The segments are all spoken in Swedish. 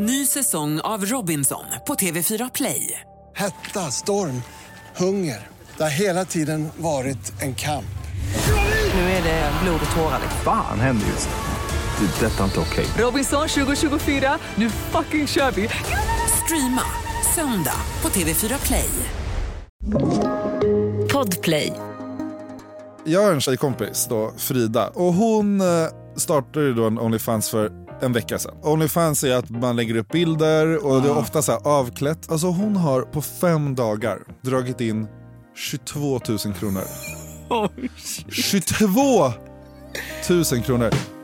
Ny säsong av Robinson på TV4 Play. Hetta, storm, hunger. Det har hela tiden varit en kamp. Nu är det blod och tårar. Fan händer just nu. Det. är Detta är inte okej. Robinson 2024, nu fucking kör vi! Streama söndag på TV4 Play. Podplay. Jag har en tjejkompis då, Frida, och hon eh, startade då en Onlyfans för en vecka sedan. Onlyfans är att man lägger upp bilder och det är ofta så avklätt. Alltså hon har på fem dagar dragit in 22 000 kronor. 22 000 kronor!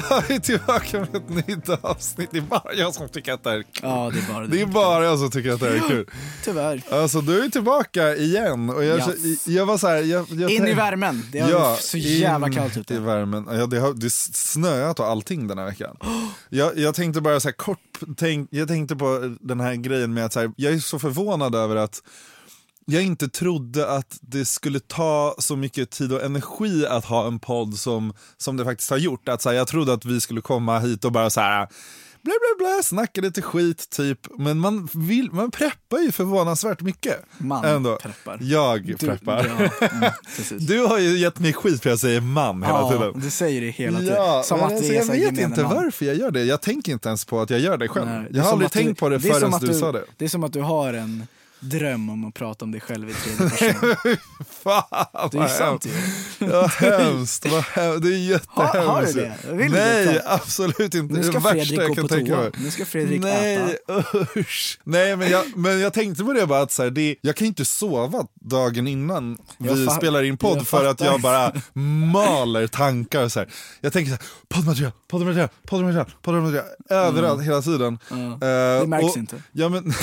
Vi är tillbaka med ett nytt avsnitt. Det är bara jag som tycker att det här är kul. Ja, det är bara Det är bara jag som tycker att det här är kul. Tyvärr. Alltså du är tillbaka igen. Och jag, Yes. jag var så här, jag, jag In i värmen. Det är så jävla kallt ute. i värmen. Ja, det har det har snöat och allting den här veckan. Jag, jag tänkte bara så här kort, tänk, jag tänkte på den här grejen med att så här, jag är så förvånad över att jag inte trodde att det skulle ta så mycket tid och energi att ha en podd som, som det faktiskt har gjort. Att, så här, jag trodde att vi skulle komma hit och bara så här bla bla bla, snacka lite skit typ. Men man, vill, man preppar ju förvånansvärt mycket. Man ändå. preppar. Jag Du- preppar. Ja, mm. Du har ju gett mig skit för jag säger man hela ja, tiden. du säger det hela tiden. Ja, som att alltså, jag vet inte man. varför jag gör det. Jag tänker inte ens på att jag gör det själv. Nej, det jag har aldrig att du- tänkt på det förrän att du, sa det. Det är som att du har en dröm om att prata om dig själv i tredje person. Fan, Det är vad sant ju. Vad hemskt, vad hemskt. Det är jättehemskt. Har- har du det? Vill du Nej, det? absolut inte. Nu ska det värsta jag kan tänka mig. Nu ska Fredrik Nej, äta. usch. Nej, men jag, men jag tänkte på det bara att så här, det, jag kan inte sova dagen innan Jag vi spelar in podd för att jag bara maler tankar. Så här. Jag tänker så här, poddmaterial, poddmaterial, poddmaterial, poddmaterial, överallt hela tiden. Ja, Eh, det märks och- inte. Ja, men...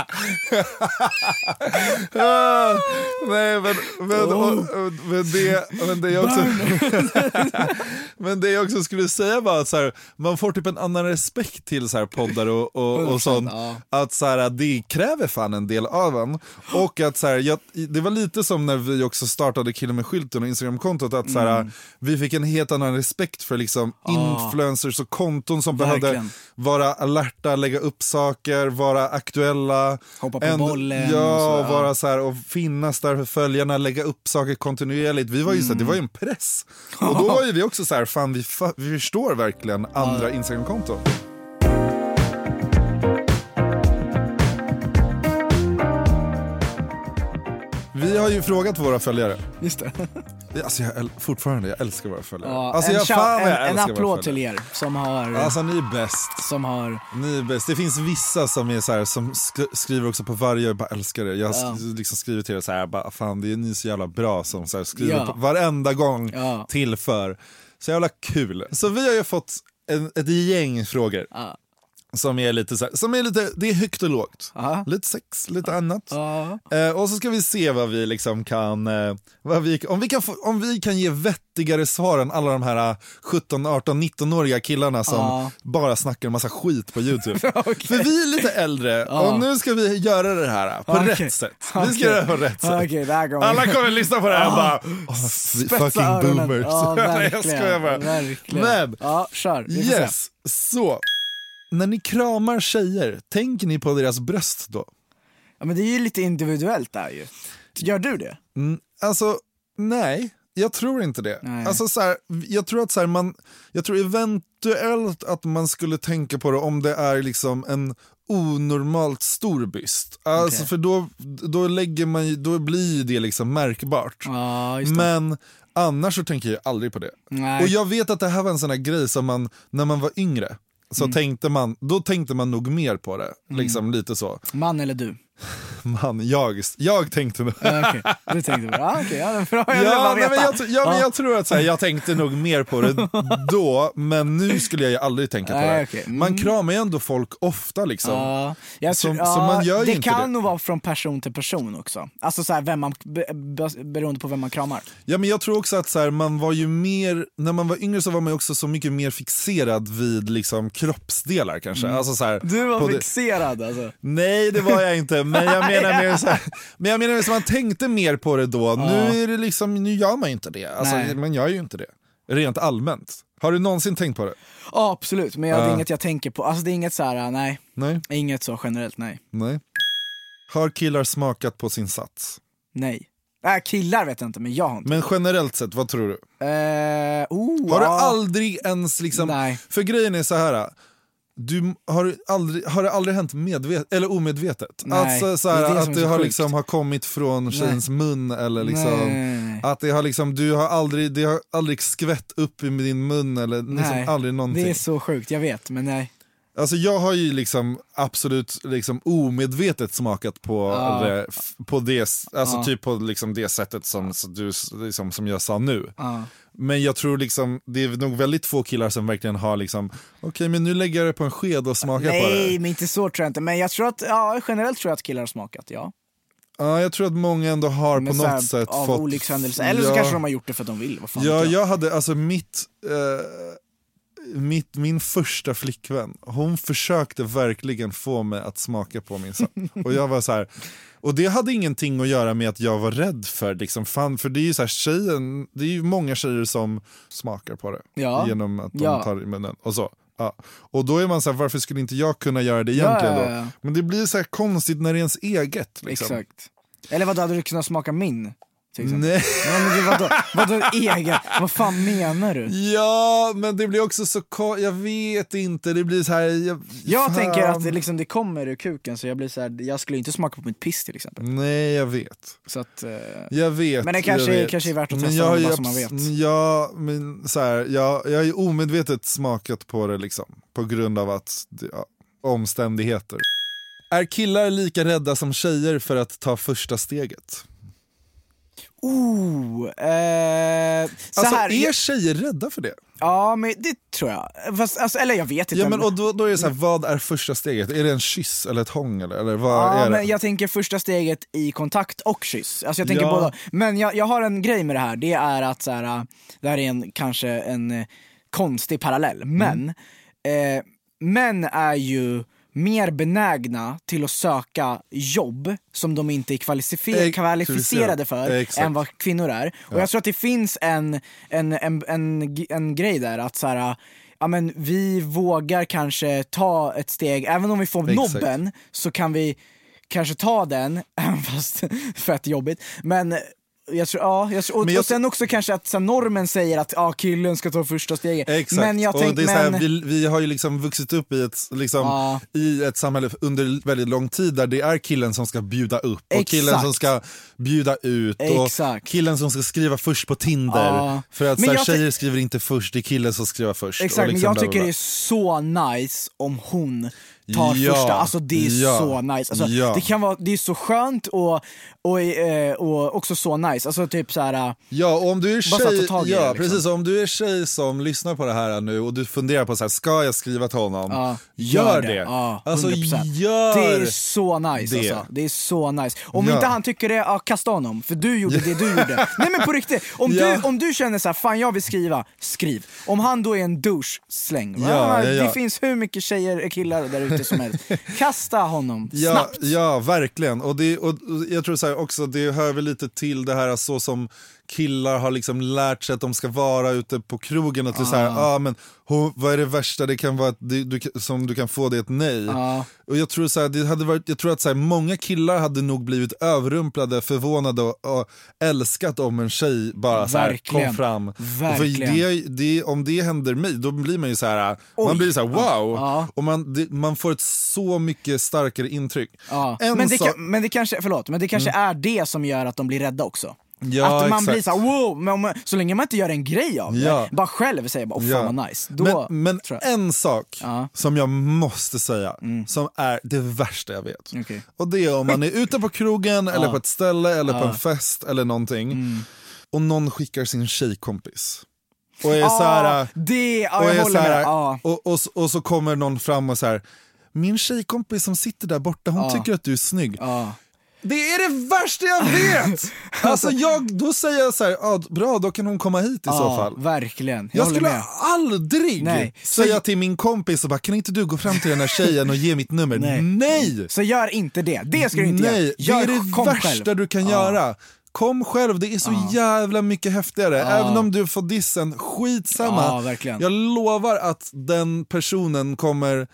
Nej men, men, Oh. och, men, det, men det jag också Men det jag också skulle säga var att så här, man får typ en annan respekt till så här poddar och, och, och sånt. Att så här, det kräver fan en del av en. Och att så här, jag, det var lite som när vi också startade Killen med skylten och Instagramkontot. Att så här, Mm. vi fick en helt annan respekt för liksom influencers och konton som behövde Verkligen. vara alerta, lägga upp saker, vara aktuella. Hoppa på bollen och Ja, så, och ja. vara så här, och finnas där för följarna, lägga upp saker kontinuerligt. Vi var ju så här, det var ju en press. Och då var ju vi också så här, fan vi, vi förstår verkligen andra Instagramkonton. Vi har ju frågat våra följare. Just det. Alltså jag fortfarande, jag älskar våra följare. Ja, alltså en, jag, fan jag en, applåd till er som har, Alltså ni är bäst. som har Ni är bäst. Det finns vissa som är så här, som sk- skriver också på varje, jag bara älskar det. Jag Ja. liksom skrivit till er så här, bara, fan det är ni så jävla bra som så här, skriver Ja. på, varenda gång Ja. tillför. Så jävla kul. Så vi har ju fått en, ett gäng frågor. Ja. Som är lite så här, som är lite, det är högt och lågt. Ja. Lite sex, lite annat. Eh, och så ska vi se vad vi liksom kan, eh, vad vi, om, vi kan få, om vi kan ge vettigare svar än alla de här eh, 17, 18, 19-åriga killarna som Ja. bara snackar en massa skit på YouTube. Okej. För vi är lite äldre och nu ska vi göra det här eh, på Okej. rätt sätt. Vi ska Okej. göra det på rätt sätt. Vi. Alla kommer att lyssna på det här och bara, Ja. oh, fucking öronen. boomers. Ja, Nej, jag verkligen. skojar bara. verkligen. Men, Ja, kör. Yes, så. När ni kramar tjejer, tänker ni på deras bröst då? Ja, men det är ju lite individuellt där ju. Gör du det? Mm, alltså, nej. Jag tror inte det. Nej. Alltså, så här, jag tror att så här, man, jag tror eventuellt att man skulle tänka på det om det är liksom en onormalt stor byst. Alltså, Okej. För då, då, lägger man, då blir det liksom märkbart. Det. Men annars så tänker jag aldrig på det. Nej. Och jag vet att det här var en sån här grej som man, när man var yngre, så Mm. tänkte man, då tänkte man nog mer på det. Liksom lite så. Man eller du? Man, jag, jag tänkte nog. Okej, du tänkte det. Ja, okej, ja, bra. Jag Ja, bara nej, veta. men jag, tr- ja, men jag tror att så här, jag tänkte nog mer på det då, men nu skulle jag ju aldrig tänka på det. Mm. Man kramar ju ändå folk ofta liksom. Ja, jag tror, så ja, man gör det kan det. nog vara från person till person också. Alltså så här, vem man, be, be, beroende på vem man kramar. Ja, men jag tror också att så här, man var ju mer, när man var yngre så var man också så mycket mer fixerad vid liksom, kroppsdelar kanske. Alltså, så här, Mm. Du var på det- fixerad alltså. Nej det var jag inte, Men jag menar mer så här, men jag menar mer så man tänkte mer på det då. Nu är det liksom, nu gör man ju inte det. Alltså, Nej. man gör ju inte det. Rent allmänt. Har du någonsin tänkt på det? Ja absolut, men jag, det är Ja. inget jag tänker på. Alltså det är inget så här, nej. Nej. Inget så generellt, nej. Nej. Har killar smakat på sin sats? Nej. Äh, killar vet jag inte, men jag har inte. Men generellt sett, vad tror du? Eh, oh, Har du ja. aldrig ens liksom, Nej. för grejen är så här. Du har, aldrig, har det aldrig hänt medvetet eller omedvetet? Nej, alltså, så det här, är det som att det har, sjukt. liksom, har kommit från tjejens mun eller liksom Nej. Att det har liksom, du har aldrig, det har aldrig skvätt upp i din mun eller Nej. liksom aldrig någonting. Det är så sjukt, jag vet, men nej. Alltså jag har ju liksom absolut liksom omedvetet smakat på Ja. det, på det, alltså Ja. typ på liksom det sättet som, du, liksom, som jag sa nu. Ja. Men jag tror liksom, det är nog väldigt få killar som verkligen har liksom, okej men nu lägger jag det på en sked och smakar på Nej, det. men inte så tror jag inte. Men jag tror att, ja generellt tror jag att killar har smakat, ja. Ja, jag tror att många ändå har Men på så här, något sätt av fått... olyckshändelser. Eller så Ja. kanske de har gjort det för att de vill, Ja, jag hade, alltså mitt, eh, mitt, min första flickvän, hon försökte verkligen få mig att smaka på min saft. Och jag var så här, och det hade ingenting att göra med att jag var rädd för, liksom, fan, för det är ju så här, tjejen, det är ju många tjejer som smakar på det Ja. genom att de Ja. tar i munnen och så. Ja. Och då är man så här, varför skulle inte jag kunna göra det egentligen då? Men det blir så här konstigt när det är ens eget. Liksom. Exakt. Eller vad hade du kunnat smaka min? Till exempel? Nej. Ja, men vadå, vadå egen? Vad fan menar du? Ja, men det blir också så jag vet inte, det blir så här. Jag, Jag fan. tänker att det, liksom, det kommer ur kuken så jag blir så här, jag skulle inte smaka på mitt piss till exempel. Nej, jag vet. Så att, eh, Jag vet. Men det kanske- jag vet. kanske är värt att Men testa jag har någon bara så man vet. Ja, men så här, jag, jag har ju omedvetet smakat på det liksom. På grund av att, ja, omständigheter. Är killar lika rädda som tjejer för att ta första steget? Oh, eh, så Alltså här, är tjejer rädda för det? Ja men det tror jag. Fast, alltså, eller jag vet inte. Ja, men, och då, då är det så här, vad är första steget? Är det en kyss eller ett hång? Eller, eller vad Ja, är det? men jag tänker första steget i kontakt och kyss. Alltså jag tänker Ja. båda. Men jag, jag har en grej med det här, det är att så här, äh, det här är en, kanske en eh, konstig parallell, Mm. men eh, män är ju mer benägna till att söka jobb som de inte är kvalificer- Ex- kvalificerade för Exakt. än vad kvinnor är. Och jag tror att det finns en, en, en, en, en grej där att så här, ja, men vi vågar kanske ta ett steg, även om vi får Exakt. nobben så kan vi kanske ta den, även fast fett jobbigt. Men jag tror, ja, jag tror, och, Men jag- och sen också kanske att så här, normen säger att ja, killen ska ta första steget. Exakt, Men jag och tänk, det är så men, här, vi, vi har ju liksom vuxit upp i ett, liksom, Ja. i ett samhälle under väldigt lång tid där det är killen som ska bjuda upp och Exakt. killen som ska bjuda ut och Exakt. killen som ska skriva först på Tinder. Ja. För att Men så här, tjejer skriver inte först, det är killen som skriver först. Exakt, och men liksom jag bla, bla, tycker bla. det är så nice om hon tar Ja, första, alltså det är ja, så nice. Alltså, ja. Det kan vara, det är så skönt och, och, eh, och också så nice. Alltså typ så här. Ja, och om du är tjej, ja, liksom. precis, om du är tjej som lyssnar på det här nu och du funderar på så här, ska jag skriva till honom? Ja, gör, det. Ja, alltså 100%. gör Det är så nice det. alltså. Det är så nice. Om inte han tycker det, ja, kasta honom. För du gjorde det du gjorde. Nej men på riktigt, om, du, om du känner så här, fan jag vill skriva, skriv. Om han då är en douche, släng. Det finns hur mycket tjejer, killar där ute som helst. Kasta honom Ja, snabbt. ja verkligen. Och, det, och och jag tror så här också, det hör väl lite till det här så som killar har liksom lärt sig att de ska vara ute på krogen. Att är så här, ah, men, ho, vad är det värsta det kan vara att du, du, som du kan få det ett nej. Ja. Och jag tror, så här, det hade varit, jag tror att så här, många killar hade nog blivit överrumplade, förvånade och, och älskat om en tjej bara så här, kom fram. Verkligen. För det, det, om det händer mig, då blir man ju så här, Oj. man blir så här wow. Ja. Och man, det, man får ett så mycket starkare intryck. Men, det kan, men det kanske, förlåt, men det kanske är det som gör att de blir rädda också. Ja, att man exakt. blir såhär wow, men om, så länge man inte gör en grej av det, Ja. bara själv säger bara oh, fan Ja. vad nice. Då, men men en sak. Mm. som jag måste säga, som är det värsta jag vet. Okej. Och det är om man är ute på krogen eller på ett ställe eller på en fest eller någonting Mm. och någon skickar sin tjejkompis. Och är så här, Ja, det, ja, och, är håller så här med. Ja. och, och, och så kommer någon fram och så här min tjejkompis som sitter där borta, hon tycker att du är snygg. Ja. Det är det värsta jag vet! alltså jag, då säger jag så här, ah, bra då kan hon komma hit i så Ja, fall. verkligen. Jag, Jag skulle med. aldrig Nej. säga Så- till min kompis och bara, kan inte du gå fram till den här tjejen och ge mitt nummer? Nej. Nej! Så gör inte det. Det ska du inte Nej, göra. det Gör, är det värsta själv. du kan Ja. göra. Kom själv, det är så jävla mycket häftigare. Ja. Även om du får dissen, skitsamma. Ja, verkligen. Jag lovar att den personen kommer,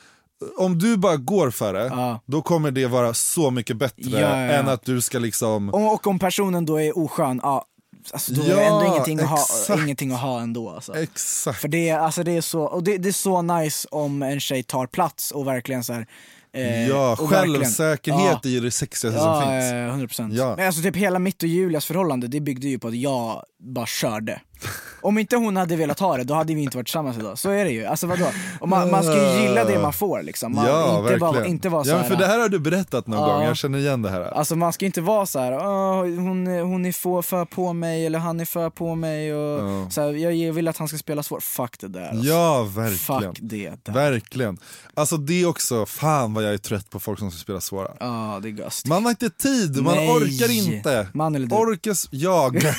om du bara går för det, Ja. då kommer det vara så mycket bättre Ja, ja, än att du ska liksom... Och, och om personen då är oskön, ja, alltså då är det ändå ingenting att, ha, ingenting att ha ändå. Alltså. Exakt. För det, alltså det, är så, och det, det är så nice om en tjej tar plats och verkligen så här, eh, Ja, självsäkerhet ja. är ju det sexigaste som Ja, finns. eh, 100 procent. Ja. Men alltså typ hela mitt och Julias förhållande, det byggde ju på att jag bara körde. Om inte hon hade velat ha det, då hade vi inte varit tillsammans idag. Så är det ju. Alltså vadå? Och man, man ska ju gilla det man får liksom. Man, ja, inte verkligen. Vara, inte vara så ja, men för det här har du berättat någon Ja. gång, jag känner igen det här. Alltså man ska inte vara så här, "Åh, hon, hon är få, för på mig eller han är för på mig och Ja. så här, jag vill att han ska spela svårt. Fuck det där. Alltså. Ja, verkligen. Fuck det där. Verkligen. Alltså det är också, fan vad jag är trött på folk som ska spela svåra. Ja, det är göst. Man har inte tid, man Nej. orkar inte. Man eller du? Orkas, jag.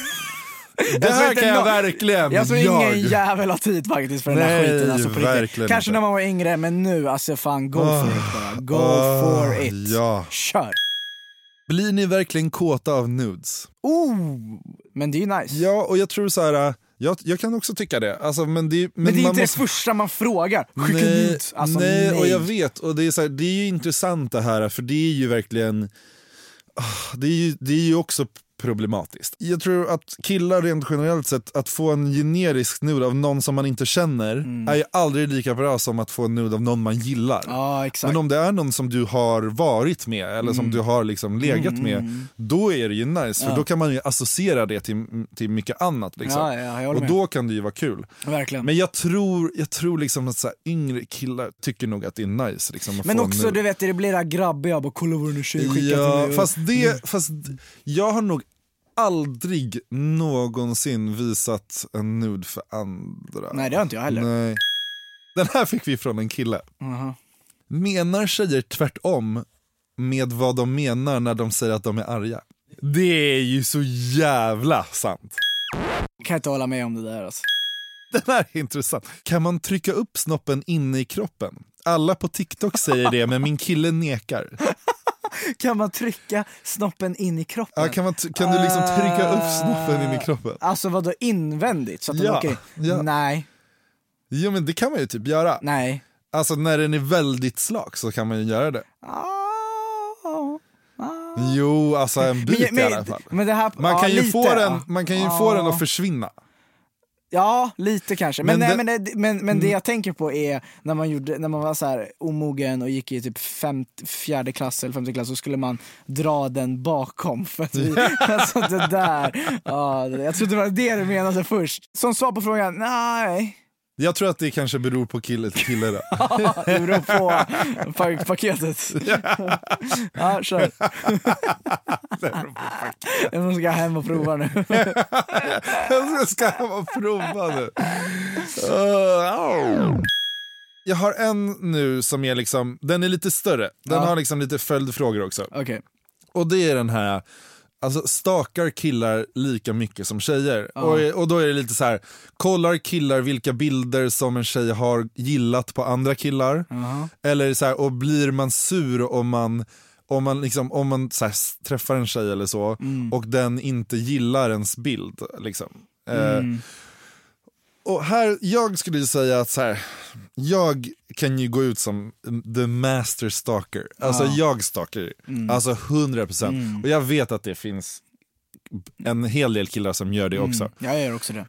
det tror här kan jag verkligen. Jag jag. ingen jävel har tid faktiskt för den här skiten alltså på riktigt. Kanske när man var yngre, men nu alltså fan go for it bara. Go Ah, for it. ja. Kör. Blir ni verkligen kåta av nudes? Oh, men det är ju nice. Ja, och jag tror så här. Jag, jag kan också tycka det. Alltså, men det, men men det är inte måste... det första man frågar. Skicka nej, nudes. Alltså, nej, nej, och jag vet. Och det är, så här, det är ju intressant det här, för det är ju verkligen... ah, Det är ju, det är ju också problematiskt. Jag tror att killar rent generellt sett, att få en generisk nude av någon som man inte känner är ju aldrig lika bra som att få en nude av någon man gillar. Mm. Ja, exakt. Men om det är någon som du har varit med eller som du har liksom legat Mm, med, då är det ju nice. För då kan man ju associera det till, till mycket annat. Liksom. Ja, ja, och då kan det ju vara kul. Verkligen. Men jag tror, jag tror liksom att så här, yngre killar tycker nog att det är nice. Liksom, Men också du vet, det blir det här grabbiga, bara kolla vad den här tjejen skickat Ja, fast, det, fast jag har nog aldrig någonsin visat en nude för andra. Nej det har inte jag heller. Nej. Den här fick vi från en kille. Aha. Menar tjejer tvärtom med vad de menar när de säger att de är arga? Det är ju så jävla sant. Kan inte hålla med om det där alltså. Den här är intressant. Kan man trycka upp snoppen inne i kroppen? Alla på TikTok säger det, men min kille nekar. Kan man trycka snoppen in i kroppen? Ja, kan, man kan du liksom trycka upp snoppen in i kroppen? Alltså vadå invändigt? Så att den Ja, åker ja. Nej, Jo men det kan man ju typ göra. nej. Alltså när den är väldigt slak så kan man ju göra det. Ah, Jo, alltså en bit i alla fall. men det här, Man kan ju, lite, få, den, man kan ju få den att försvinna. Ja, lite kanske. Men, Men nej, det- men, det, men, men det jag tänker på är när man, gjorde, när man var så här omogen och gick i typ femt, fjärde klass eller femte klass så skulle man dra den bakom. För att vi, alltså det där, ja, jag trodde det var det du menade först. Som svar på frågan, nej. Jag tror att det kanske beror på kille till kille. Då. Det beror på pa- paketet. Ja, kör. Jag ska hem och prova nu. Jag ska hem och prova nu. Uh, Jag har en nu som är liksom, den är lite större. Den Ja. har liksom lite följdfrågor också. Okej. Och det är den här, alltså stakar killar lika mycket som tjejer? Och, och då är det lite så här, kollar killar vilka bilder som en tjej har gillat på andra killar? Eller så här, och blir man sur om man om man, liksom, om man så här, träffar en tjej eller så och den inte gillar ens bild. Liksom. Eh, och här, jag skulle säga att så här, jag kan ju gå ut som the master stalker. Alltså jag stalker, alltså 100%. Och jag vet att det finns en hel del killar som gör det också. Jag gör också det.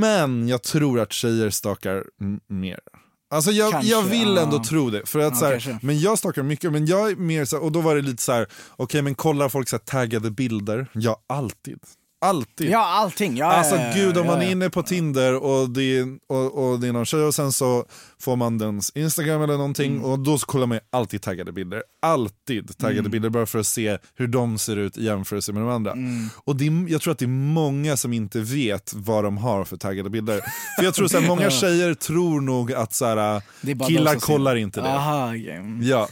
Men jag tror att tjejer stakar m- mer. Alltså jag, Kanske, jag vill ja. ändå tro det. För att Ja, så här, men jag stakar mycket, men jag är mer så här, och då var det lite så här, okej men kollar folk så här, taggade bilder? Ja, alltid. Alltid. Ja, allting. Ja, Alltså ja, ja, gud om man är inne på Tinder och det, är, och, och det är någon tjej och sen så får man dens Instagram eller någonting Mm. och då så kollar man alltid taggade bilder. Alltid taggade Mm. bilder bara för att se hur de ser ut i jämförelse med de andra. Mm. Och det är, jag tror att det är många som inte vet vad de har för taggade bilder. för jag tror så här, många tjejer tror nog att så här, killar kollar inte det. Aha, okej. Mm. Ja.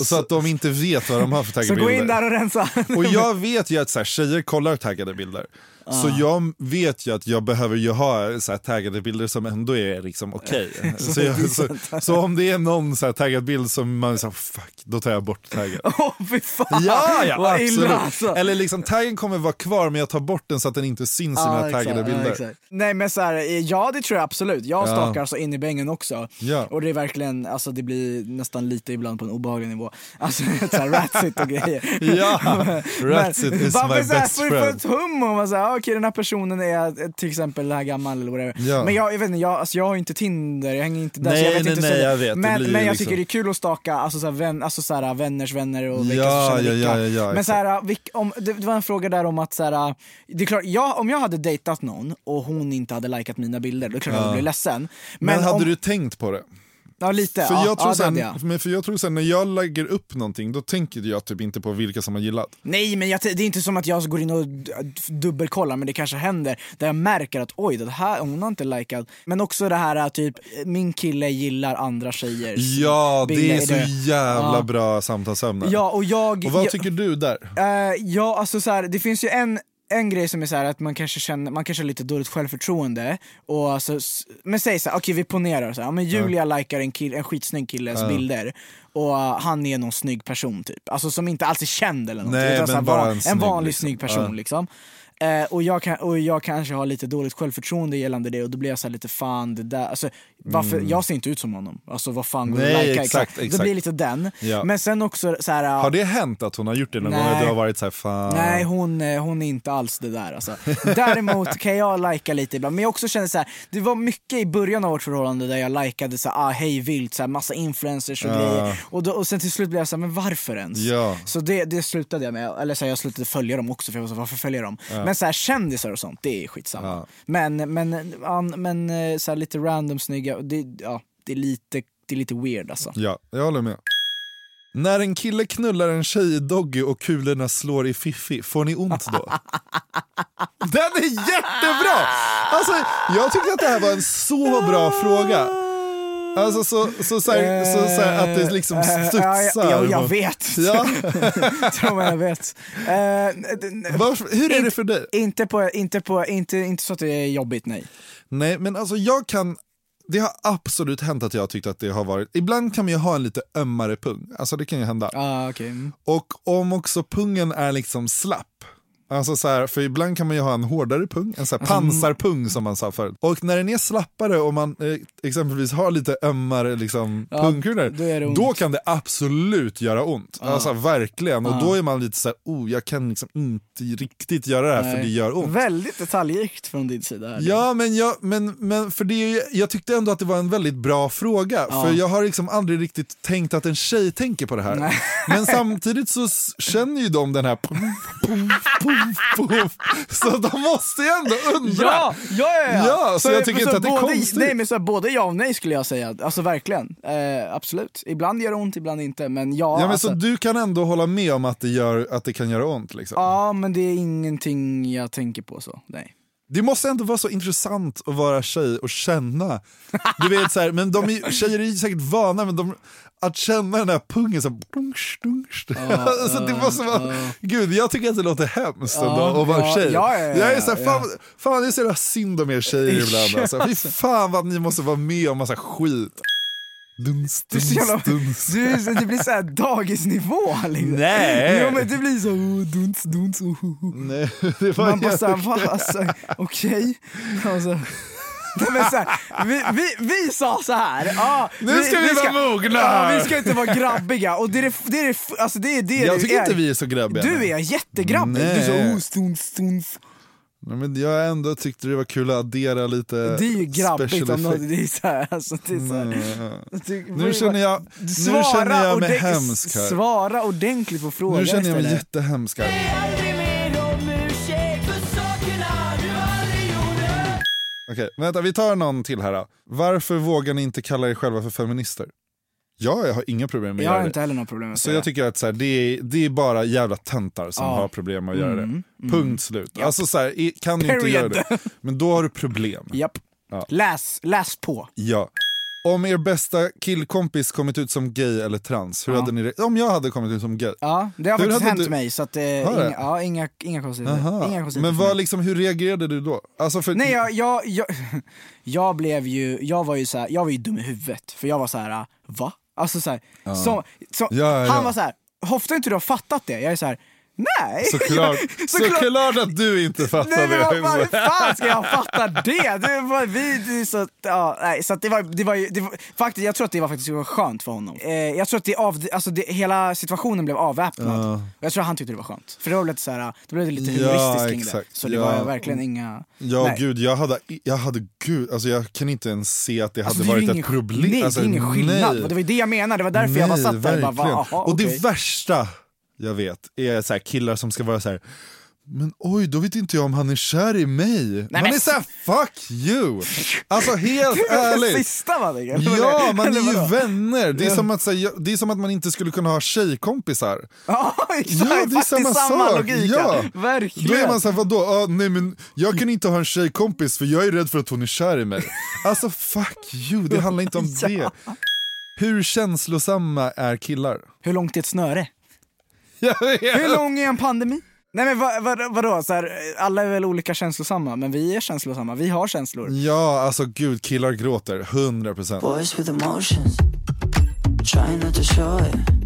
Och så att de inte vet vad de har för Så taggade gå in bilder. där och rensa. Och jag vet ju att så här, tjejer kollar taggade bilder. Så jag vet ju att jag behöver ju ha så här, taggade bilder som ändå är liksom okej. så, jag- så, så om det är någon så här, taggad bild som man säger fuck, då tar jag bort taggen. Åh fy fan, Ja, ja vad absolut. illa alltså. Eller liksom taggen kommer vara kvar men jag tar bort den så att den inte syns i mina exakt, taggade ja, bilder. exakt. Nej men så här, eh, ja det tror jag absolut. Jag Ja. så in i bängen också. Ja. Och det är verkligen, alltså det blir nästan lite ibland på en obehaglig nivå. Alltså så här, ratsit och grejer. Ja, Ratsit Men is my så här, best för, för friend. ett hum om man säger okej den här personen är eh, till exempel den här gammal eller whatever. Ja. Men jag, jag vet inte, jag, alltså, jag har inte Tinder, jag hänger inte där. Nej, jag vet nej, inte nej, så, jag vet. Men, men jag liksom- tycker det är kul att staka alltså, så här, vän, alltså, så här, vänners vänner och vilka Ja, som känner ja, vilka. men exakt. så här, vilk, om, det, det var en fråga där om att så här, det är klart, jag, om jag hade dejtat någon och hon inte hade likat mina bilder, då är det klart jag hade blivit ledsen. Men, hade om, du tänkt på det? Ja lite, För ja, jag tror ja, sen, men för jag tror sen när jag lägger upp någonting då tänker jag typ inte på vilka som har gillat. Nej men jag, det är inte som att jag går in och dubbelkollar men det kanske händer där jag märker att oj det här, hon har inte likat. Men också det här typ, min kille gillar andra tjejers Ja, det är så jävla Ja. bra samtalsämne. Ja och jag... Och vad jag, tycker du där? Eh, ja, alltså så här, det finns ju en, en grej som är så att man kanske känner, man kanske har lite dåligt självförtroende. Och alltså, men säg så här, okej vi ponerar så här, men Julia likar en, kill, en skitsnygg killes bilder och han är någon snygg person typ. Alltså som inte alls är känd eller något. Nej, utan så här, men bara en en, vanlig liksom. snygg person Ja. liksom. Eh, och, jag kan, och jag kanske har lite dåligt självförtroende gällande det och då blir jag så lite fan det där, alltså, varför, jag ser inte ut som honom. Alltså vad fan går Mm. Nej, att lika? exakt, exakt. blir det lite den. Ja. Men sen också så här, Har det hänt att hon har gjort det någon gång? Att du har varit så här, fan. Nej hon, eh, hon är inte alls det där alltså. Däremot kan jag lika lite ibland, men jag också känner så här, det var mycket i början av vårt förhållande där jag likade så här, ah, hej vilt, så här, massa influencers och Ja. grejer. Och, då, och sen till slut blev jag så här, men varför ens? Ja. Så det, det slutade jag med, eller så här, jag slutade följa dem också för jag var så varför följer jag dem? Men så här, kändisar och sånt, det är skitsamma. Ja. Men, men, an, men eh, så här, lite random snygga, det, ja, det, är lite, det är lite weird alltså. Ja, jag håller med. När en kille knullar en tjej i doggy och kulorna slår i fiffi, får ni ont då? Den är jättebra! Alltså, jag tyckte att det här var en så bra fråga. Alltså så, så, så, här, så, så här, att det liksom Eh, studsar. Ja, ja, ja, jag vet. Ja. Tror jag vet. Eh, Varför, hur är det för dig? Inte, på, inte, på, inte, inte så att det är jobbigt, nej. Nej, men alltså jag kan... Det har absolut hänt att jag tyckt att det har varit... Ibland kan man ju ha en lite ömmare pung. Alltså det kan ju hända. Ah, okay. mm. Och om också pungen är liksom slapp. Alltså så här, för ibland kan man ju ha en hårdare pung, en så Alltså, här pansarpung som man sa förut. Och när den är slappare och man eh, exempelvis har lite ömmare liksom, Ja, pungkulor, då då kan det absolut göra ont. Alltså verkligen. Och då är man lite så här, oh jag kan liksom inte riktigt göra det här för Nej. det gör ont. Väldigt detaljrikt från din sida. Här. Ja, men, jag, men, men för det, är jag tyckte ändå att det var en väldigt bra fråga. Ja. För jag har liksom aldrig riktigt tänkt att en tjej tänker på det här. Nej. Men samtidigt så känner ju de den här puff, puff, puff, puff. Så de måste ju ändå undra. Ja, ja, ja, ja. Ja, så jag tycker inte att det är både, konstigt. Nej, men så här, både ja och nej skulle jag säga. Alltså verkligen. Eh, absolut. Ibland gör det ont, ibland inte. Men ja, Ja, men alltså, så du kan ändå hålla med om att det, gör, att det kan göra ont? Liksom. ja, men det är ingenting jag tänker på så. Nej. Det måste ändå vara så intressant att vara tjej och känna. Du vet så här, men de är, tjejer är ju säkert vana, men de, att känna den här pungen så här, dunsch, dunsch. alltså, det måste vara, Gud, jag tycker att det låter hemskt ändå Ja, att vara tjej. ja, ja, ja, jag är så här, fan, fan det är så jävla synd om er tjejer ibland. Alltså. Fy fan vad ni måste vara med om massa skit. Duns, Du är duns, jävla, duns. du, är så- det blir såhär dagisnivå. Liksom. Nej. Jo, men det blir så oh, duns, duns, oh, oh, oh. Nej, det var Man bara såhär, va? Alltså, okej. Alltså. Nej, men så här, vi, vi, vi sa så här. Ah, Nu ska vi vara mogna här. vi ska inte vara grabbiga. Och det är det, är alltså det, är det Jag du tycker är. inte vi är så grabbiga. Du är jättegrabbig. Du är så Nej. oh, stuns, stuns. Nej, men jag ändå tyckte det var kul att addera lite Det är ju grabbigt om något. Det är så här, alltså, det är så här. Du- Nu känner jag, nu känner jag mig hemsk här. Svara ordentligt på frågan Nu känner jag mig jättehemsk här. Okej, vänta vi tar någon till här då. Varför vågar ni inte kalla er själva för feminister? Ja, jag har inga problem med Jag att har inte det. heller några problem med Så jag tycker att så här, det, är, det är bara jävla töntar som Ja. har problem med att göra Mm, det. Punkt slut. Alltså så här, kan du inte göra det, men då har du problem. Japp. Ja. Läs, läs på. Ja. Om er bästa killkompis kommit ut som gay eller trans, hur Ja. hade ni Om jag hade kommit ut som gay? Ja, det har Hur faktiskt hänt du- mig så att, eh, det? inga, ja, inga, inga konstigheter. Men vad, liksom, hur reagerade du då? Alltså för, Nej jag, jag, jag, jag blev ju, jag var ju så här, jag var ju dum i huvudet för jag var så här, va? Alltså så här, så, så, Ja, ja. han var så här, Hofta inte du har fattat det? Jag är så här, nej! Såklart, såklart att du inte fattar Nej vad det. fan, hur fan ska jag fatta det? det, var, vi, det så, ja, nej, så att det var, det var, det var faktiskt, jag tror att det var faktiskt var skönt för honom. Eh, jag tror att det av, alltså det, hela situationen blev avväpnad. Och jag tror att han tyckte det var skönt. För det var lite så här, det blev lite Ja, humoristiskt kring det. Så det Ja. var verkligen inga... Ja nej. gud, jag hade, jag hade gud, alltså jag kan inte ens se att det Alltså, hade det varit ingen, ett problem. Nej, alltså, det är ingen skillnad. nej. Det var det jag menade, det var därför jag bara Nej, satt där och bara, aha, Och det värsta jag vet är så här killar som ska vara så här. Men oj, då vet inte jag om han är kär i mig. Man men är såhär, fuck you! Alltså helt ärligt. Sista man tänker. Ja, man är ju vänner. Det är, som att, här, det är som att man inte skulle kunna ha tjejkompisar. Ja, exakt. Ja, det är samma samma sak. logik. Ja. Verkligen. Då är man såhär, vadå? Ah, nej men jag kan inte ha en tjejkompis för jag är rädd för att hon är kär i mig. Alltså fuck you, det handlar inte om Ja. det. Hur känslosamma är killar? Hur långt är ett snöre? Hur lång är en pandemi? Nej men vad, vad, vadå, så här, alla är väl olika känslosamma, men vi är känslosamma, vi har känslor. Ja, alltså gud, killar gråter, 100%. Boys with emotions, trying not to show it.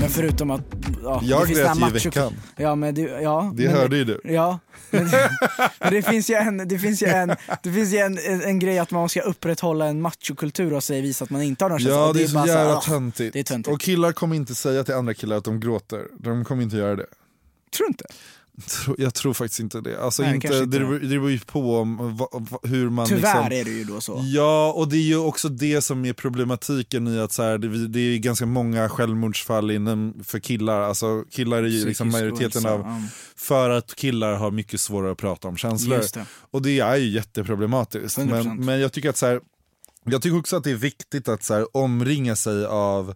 Men förutom att... Ja, Jag det grät ju i veckan. Ja men det, ja. Det men, hörde ju du. Ja. Men, men det finns ju en, det finns ju en, det finns ju en, en, en grej att man ska upprätthålla en machokultur och säga visa att man inte har någon känsla. Ja, Och det är så jävla ah. Det töntigt. Och killar kommer inte säga till andra killar att de gråter. De kommer inte göra det. Tror du inte? Jag tror faktiskt inte det. Alltså Nej, inte, inte det, det. beror- ju på om, va, va, hur man Tyvärr liksom... är det ju då så. Ja, och det är ju också det som är problematiken i att så här, det, det är ganska många självmordsfall inom, för killar. Alltså killar är ju liksom majoriteten av, ja. för att killar har mycket svårare att prata om känslor. Det. Och det är ju jätteproblematiskt. 100%. Men, men jag tycker att så här, jag tycker också att det är viktigt att så här, omringa sig av,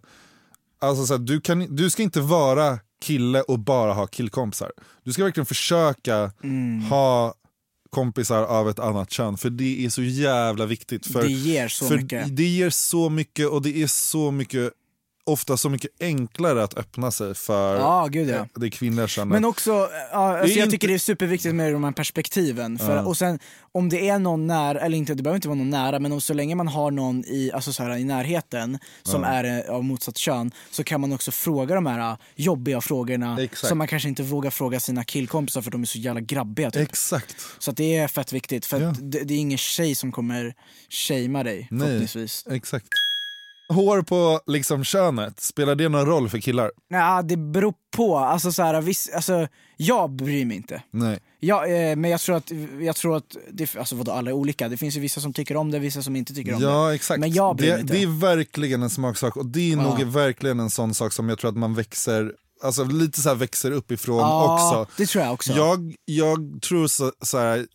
alltså så här, du, kan, du ska inte vara kille och bara ha killkompisar. Du ska verkligen försöka Mm. ha kompisar av ett annat kön, för det är så jävla viktigt. För, Det ger så för mycket. Det ger så mycket och det är så mycket, ofta så mycket enklare att öppna sig för Ja, gud ja. det kvinnliga könet. Men också, ja, alltså jag inte- tycker det är superviktigt med de här perspektiven. För, Ja. Och sen om det är någon nära, eller inte, det behöver inte vara någon nära, men om, så länge man har någon i, alltså så här, i närheten som är eh, av motsatt kön så kan man också fråga de här eh, jobbiga frågorna Exakt. som man kanske inte vågar fråga sina killkompisar för de är så jävla grabbiga. Typ. Exakt. Så det är fett viktigt, för Ja. det, det är ingen tjej som kommer shamea dig Nej. förhoppningsvis. Exakt. Hår på liksom könet, spelar det någon roll för killar? Ja, det beror på. Alltså, så här, viss, alltså, jag bryr mig inte. Nej. Ja, eh, men jag tror att, jag tror att det, alltså vadå, alla är olika. Det finns ju vissa som tycker om det, vissa som inte tycker om det. Ja exakt. Men jag bryr det, mig inte. det är verkligen en smaksak och det är Ja. nog verkligen en sån sak som jag tror att man växer, alltså lite så här växer uppifrån ja, också. det tror jag också. Jag, jag tror så, så här,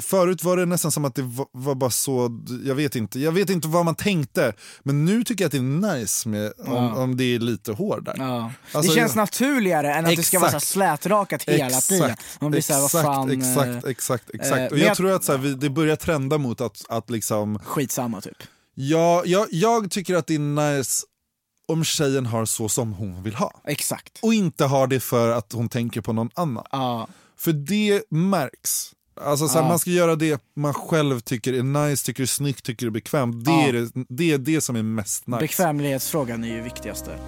förut var det nästan som att det var, var bara så, jag vet inte, jag vet inte vad man tänkte. Men nu tycker jag att det är nice med, om, Ja. om det är lite hår där. Ja. Alltså, det känns jag- naturligare än att det ska vara så här Exakt. slätrakat hela exakt, tiden. Man blir såhär, vad exakt, fan, eh, exakt, exakt, exakt. eh, och jag, jag- tror att så här, vi, det börjar trenda mot att, att liksom skitsamma typ. Ja, jag, jag tycker att det är nice om tjejen har så som hon vill ha. Exakt. Och inte har det för att hon tänker på någon annan. Ja. För det märks. Alltså så här, Ja. Man ska göra det man själv tycker är nice, tycker är snyggt, tycker är bekvämt. Det, Ja. är, det, det är det som är mest nice. Bekvämlighetsfrågan är ju viktigaste.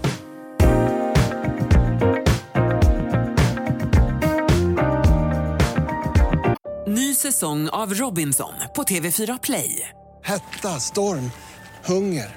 Ny säsong av Robinson på TV4 Play. Hetta, storm, hunger.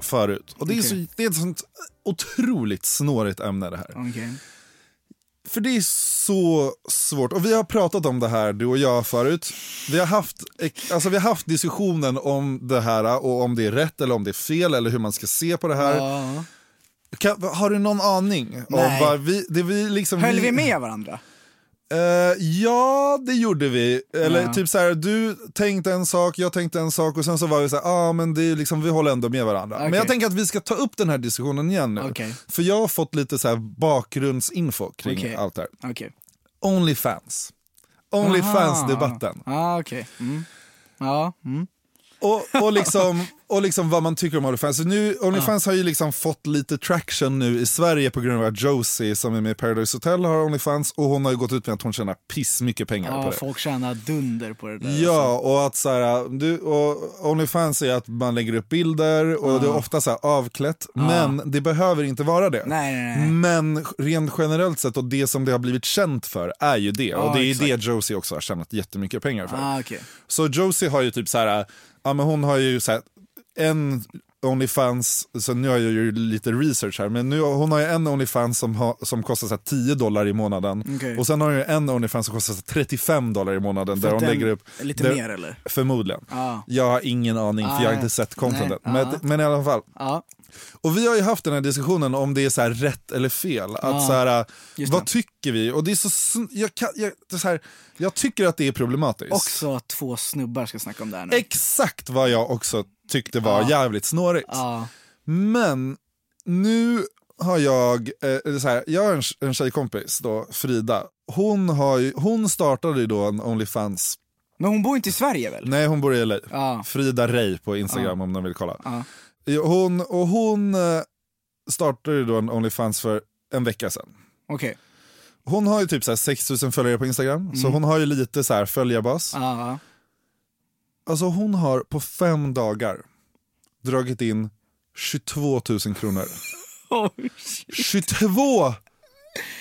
förut. Och det är, Okej. så, det är ett sånt otroligt snårigt ämne det här. Okej. För det är så svårt. Och vi har pratat om det här, du och jag, förut. Vi har haft, alltså vi har haft diskussionen om det här och om det är rätt eller om det är fel eller hur man ska se på det här. Ja. Kan, har du någon aning? Om Nej. vad vi, det vi liksom, Höll vi med varandra? Eh, ja, det gjorde vi. Eller Ja. typ så här, du tänkte en sak, jag tänkte en sak och sen så var vi så här, ah, men det är liksom, vi håller ändå med varandra. Okej. Men jag tänker att vi ska ta upp den här diskussionen igen nu. Okej. För jag har fått lite så här bakgrundsinfo kring Okej. allt det här. Okej. Onlyfans. Onlyfans-debatten. Ah, okej. Mm. Ja. Mm. Och, och, liksom, och liksom vad man tycker om Onlyfans. Så nu, Onlyfans har ju liksom fått lite traction nu i Sverige på grund av att Josie som är med i Paradise Hotel har Onlyfans och hon har ju gått ut med att hon tjänar piss mycket pengar på Ja, det. folk tjänar dunder på det där. alltså. Ja, och att så här, du, och Onlyfans är att man lägger upp bilder och det är ofta så här avklätt, men det behöver inte vara det. Nej, nej, nej. Men rent generellt sett och det som det har blivit känt för är ju det. och Ja, det är exakt. det Josie också har tjänat jättemycket pengar för. Ah, okej. Så Josie har ju typ så här, ja men hon har ju så här, en Onlyfans, så nu har jag ju lite research här, men nu, hon har ju en Onlyfans som, har, som kostar så här 10 dollar i månaden. Okej. Och sen har hon ju en Onlyfans som kostar så här 35 dollar i månaden. För där hon lägger upp, lite där, mer eller? Förmodligen. Ja. Jag har ingen aning, för jag har Ah, inte sett contentet. nej, Men, ah. men i alla fall. Och vi har ju haft den här diskussionen om det är så rätt eller fel. Att Ja, så här, just vad tycker vi? Och det är så, jag, kan, jag, det är så här, jag tycker att det är problematiskt. Också att två snubbar ska snacka om det här nu. Exakt vad jag också tyckte var Ja. jävligt snårigt. Ja. Men nu har jag, eh, så här, jag har en, en tjejkompis då, Frida. Hon, har ju, hon startade ju då en Onlyfans, Men hon bor inte i Sverige väl? nej hon bor i LA. Ja. Frida Rey på Instagram om någon vill kolla. Ja. Hon, och hon eh, startade ju då en Onlyfans för en vecka sedan. Okej. Hon har ju typ så här 6000 följare på Instagram, så hon har ju lite så här följarbas. Ja. Alltså hon har på fem dagar dragit in 22 000 kronor. 22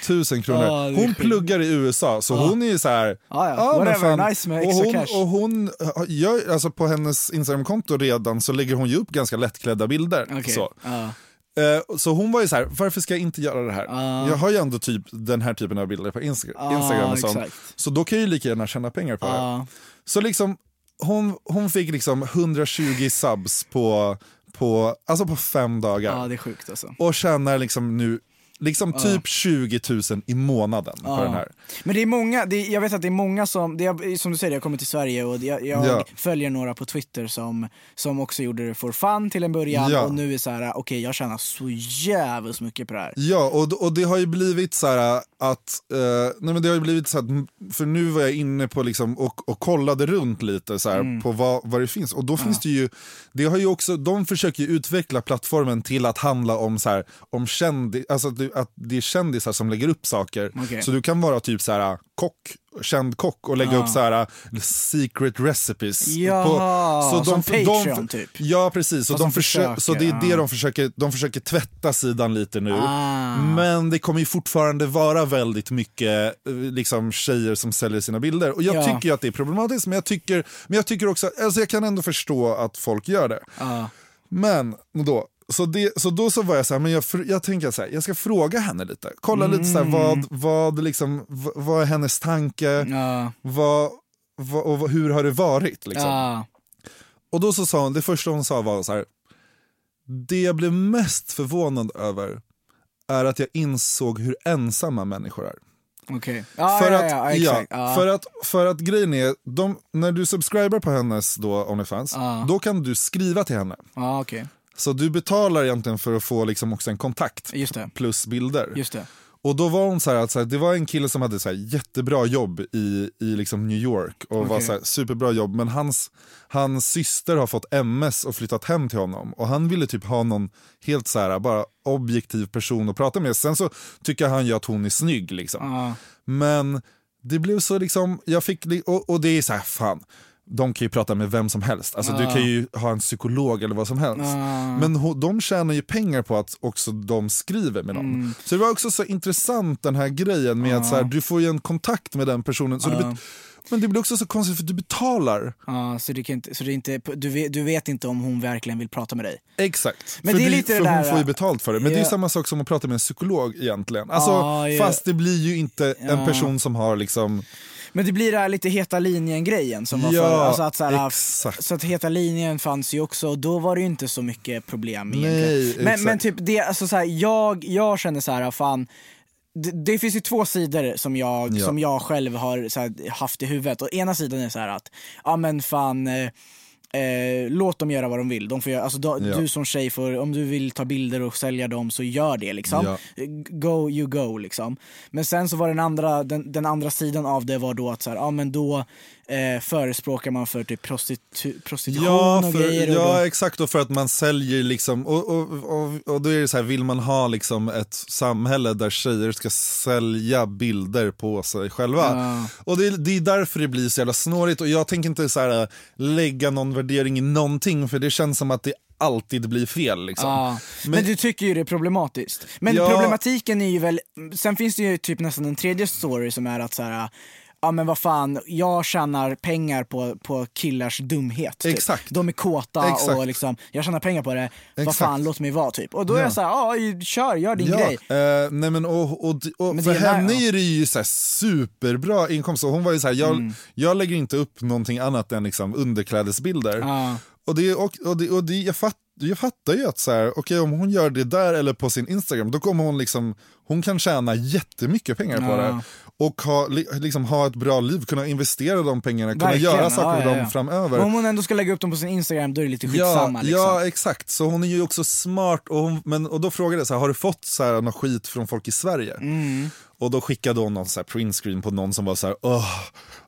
000 kronor. Är hon sjukt. pluggar i USA, så hon är ju så här... Ja, ja. men Whatever, nice med och extra hon, cash. Och hon gör, alltså på hennes Instagramkonto redan så lägger hon ju upp ganska lättklädda bilder. Okej. Så. Ja. Eh, så hon var ju så här, varför ska jag inte göra det här? Ja. Jag har ju ändå typ den här typen av bilder på Insta- Instagram och sånt. exakt. Så då kan jag ju lika gärna tjäna pengar på det. Så liksom, hon, hon fick liksom 120 subs på, på, alltså på fem dagar. ja, det är sjukt alltså. Och tjänar liksom nu liksom typ 20 000 i månaden på Ja. den här. Men det är många, det är, jag vet att det är många som, det är, som du säger, jag kommer till Sverige och jag, jag Ja. följer några på Twitter som, som också gjorde det for fun till en början Ja. och nu är så här: okej jag tjänar så jävligt mycket på det här. Ja, och, och det har ju blivit så här att, eh, nej men det har ju blivit så att, för nu var jag inne på liksom och, och kollade runt lite så här Mm. på vad, vad det finns och då finns det ju, det har ju också, de försöker ju utveckla plattformen till att handla om så här, om kändis, alltså att, det- att det är kändisar som lägger upp saker. Okej. Så du kan vara typ så här kock, känd kock och lägga Ja. upp så här secret recipes. Jaha, som Patreon, typ. Ja precis, så, de de försöker, så det är det ja. de försöker, de försöker tvätta sidan lite nu. Ah. Men det kommer ju fortfarande vara väldigt mycket eh, liksom, tjejer som säljer sina bilder. Och jag Ja. tycker att det är problematiskt, men jag tycker, men jag tycker också, alltså jag kan ändå förstå att folk gör det. Ja. Men då, så, det, så då så var jag så här, men jag, jag tänker så här, jag ska fråga henne lite. Kolla lite så här, vad, vad, liksom, vad, vad är hennes tanke, Ja. vad, vad, och hur har det varit? Liksom. Ja. Och då så sa hon, det första hon sa var så här. Det jag blev mest förvånad över är att jag insåg hur ensamma människor är. Okej. Ja, för, ja, att, ja. Ja. för, att, för att grejen är, de, när du subscriber på hennes då, Onlyfans, Ja. då kan du skriva till henne. Okej. Så du betalar egentligen för att få liksom också en kontakt plus bilder. Just det. Och då var hon så här, att så här, det var en kille som hade så här jättebra jobb i, i liksom New York och var Okej. så här, superbra jobb men hans, hans syster har fått MS och flyttat hem till honom och han ville typ ha någon helt så här, bara objektiv person att prata med. Sen så tycker han ju att hon är snygg liksom. Ja. Men det blev så liksom, jag fick, och, och det är så här, fan. De kan ju prata med vem som helst. Alltså, Du kan ju ha en psykolog eller vad som helst. Ja. Men de tjänar ju pengar på att också de skriver med någon. Mm. Så det var också så intressant den här grejen med att så här, du får ju en kontakt med den personen. Så du men det blir också så konstigt för du betalar. Ja, så, det kan inte, så det är inte, du, vet, du vet inte om hon verkligen vill prata med dig. Exakt. Men för det är du, lite det för hon där- får ju betalt för det. Men det är ju samma sak som att prata med en psykolog egentligen. Alltså, Ja, ja. Fast det blir ju inte en person som har liksom... Men det blir det här lite heta linjen-grejen som var Ja, förr. Alltså att så, här, exakt. så att heta linjen fanns ju också och då var det ju inte så mycket problem Nej, egentligen. Men, exakt. men typ det, alltså så här, jag, jag känner så här, fan det, det finns ju två sidor som jag, Ja. som jag själv har här, haft i huvudet. Och ena sidan är så här att, ja men fan eh, Eh, låt dem göra vad de vill. De får göra, alltså, då, Ja. Du som tjej, får, om du vill ta bilder och sälja dem så gör det. liksom. Ja. Go you go liksom. Men sen så var den andra, den, den andra sidan av det var då att så här, ja, men då eh, förespråkar man för typ prostitu, prostitution Ja, och för, grejer. Och ja då, exakt. Och för att man säljer liksom, och, och, och, och då är det så här, vill man ha liksom ett samhälle där tjejer ska sälja bilder på sig själva. Ja. Och det, är- det är därför det blir så jävla snårigt och jag tänker inte så här, lägga någon värdering i någonting för det känns som att det alltid blir fel. Liksom. Ja. Men, Men- du tycker ju det är problematiskt. Men Ja. problematiken är ju väl, sen finns det ju typ nästan en tredje story som är att så här. Ja men vad fan, jag tjänar pengar på, på killars dumhet. Typ. Exakt. De är kåta Exakt. och liksom, jag tjänar pengar på det, vad Exakt. fan låt mig vara typ. Och då är Ja. jag såhär, ja kör, gör din Ja, grej. eh, nej men och, och, och Men för henne är det ju så här superbra inkomst. Och hon var ju så här, jag, Mm. jag lägger inte upp någonting annat än liksom underklädesbilder. Ja. Och, det, och, och, det, och det, jag, fatt, jag fattar ju att så här, okay, om hon gör det där eller på sin Instagram, då kommer hon liksom, hon kan tjäna jättemycket pengar på Ja. det. Och ha, li, liksom, ha ett bra liv, kunna investera de pengarna, kunna Verkligen, göra saker ja, med ja, dem ja. framöver. Men Om hon ändå ska lägga upp dem på sin Instagram då är det lite Ja, skitsamma liksom. ja, exakt. Så hon är ju också smart. Och, hon, men, och då frågade jag, så här, har du fått så här, någon skit från folk i Sverige? Mm. Och då skickade hon någon så här printscreen på någon som var så här, åh,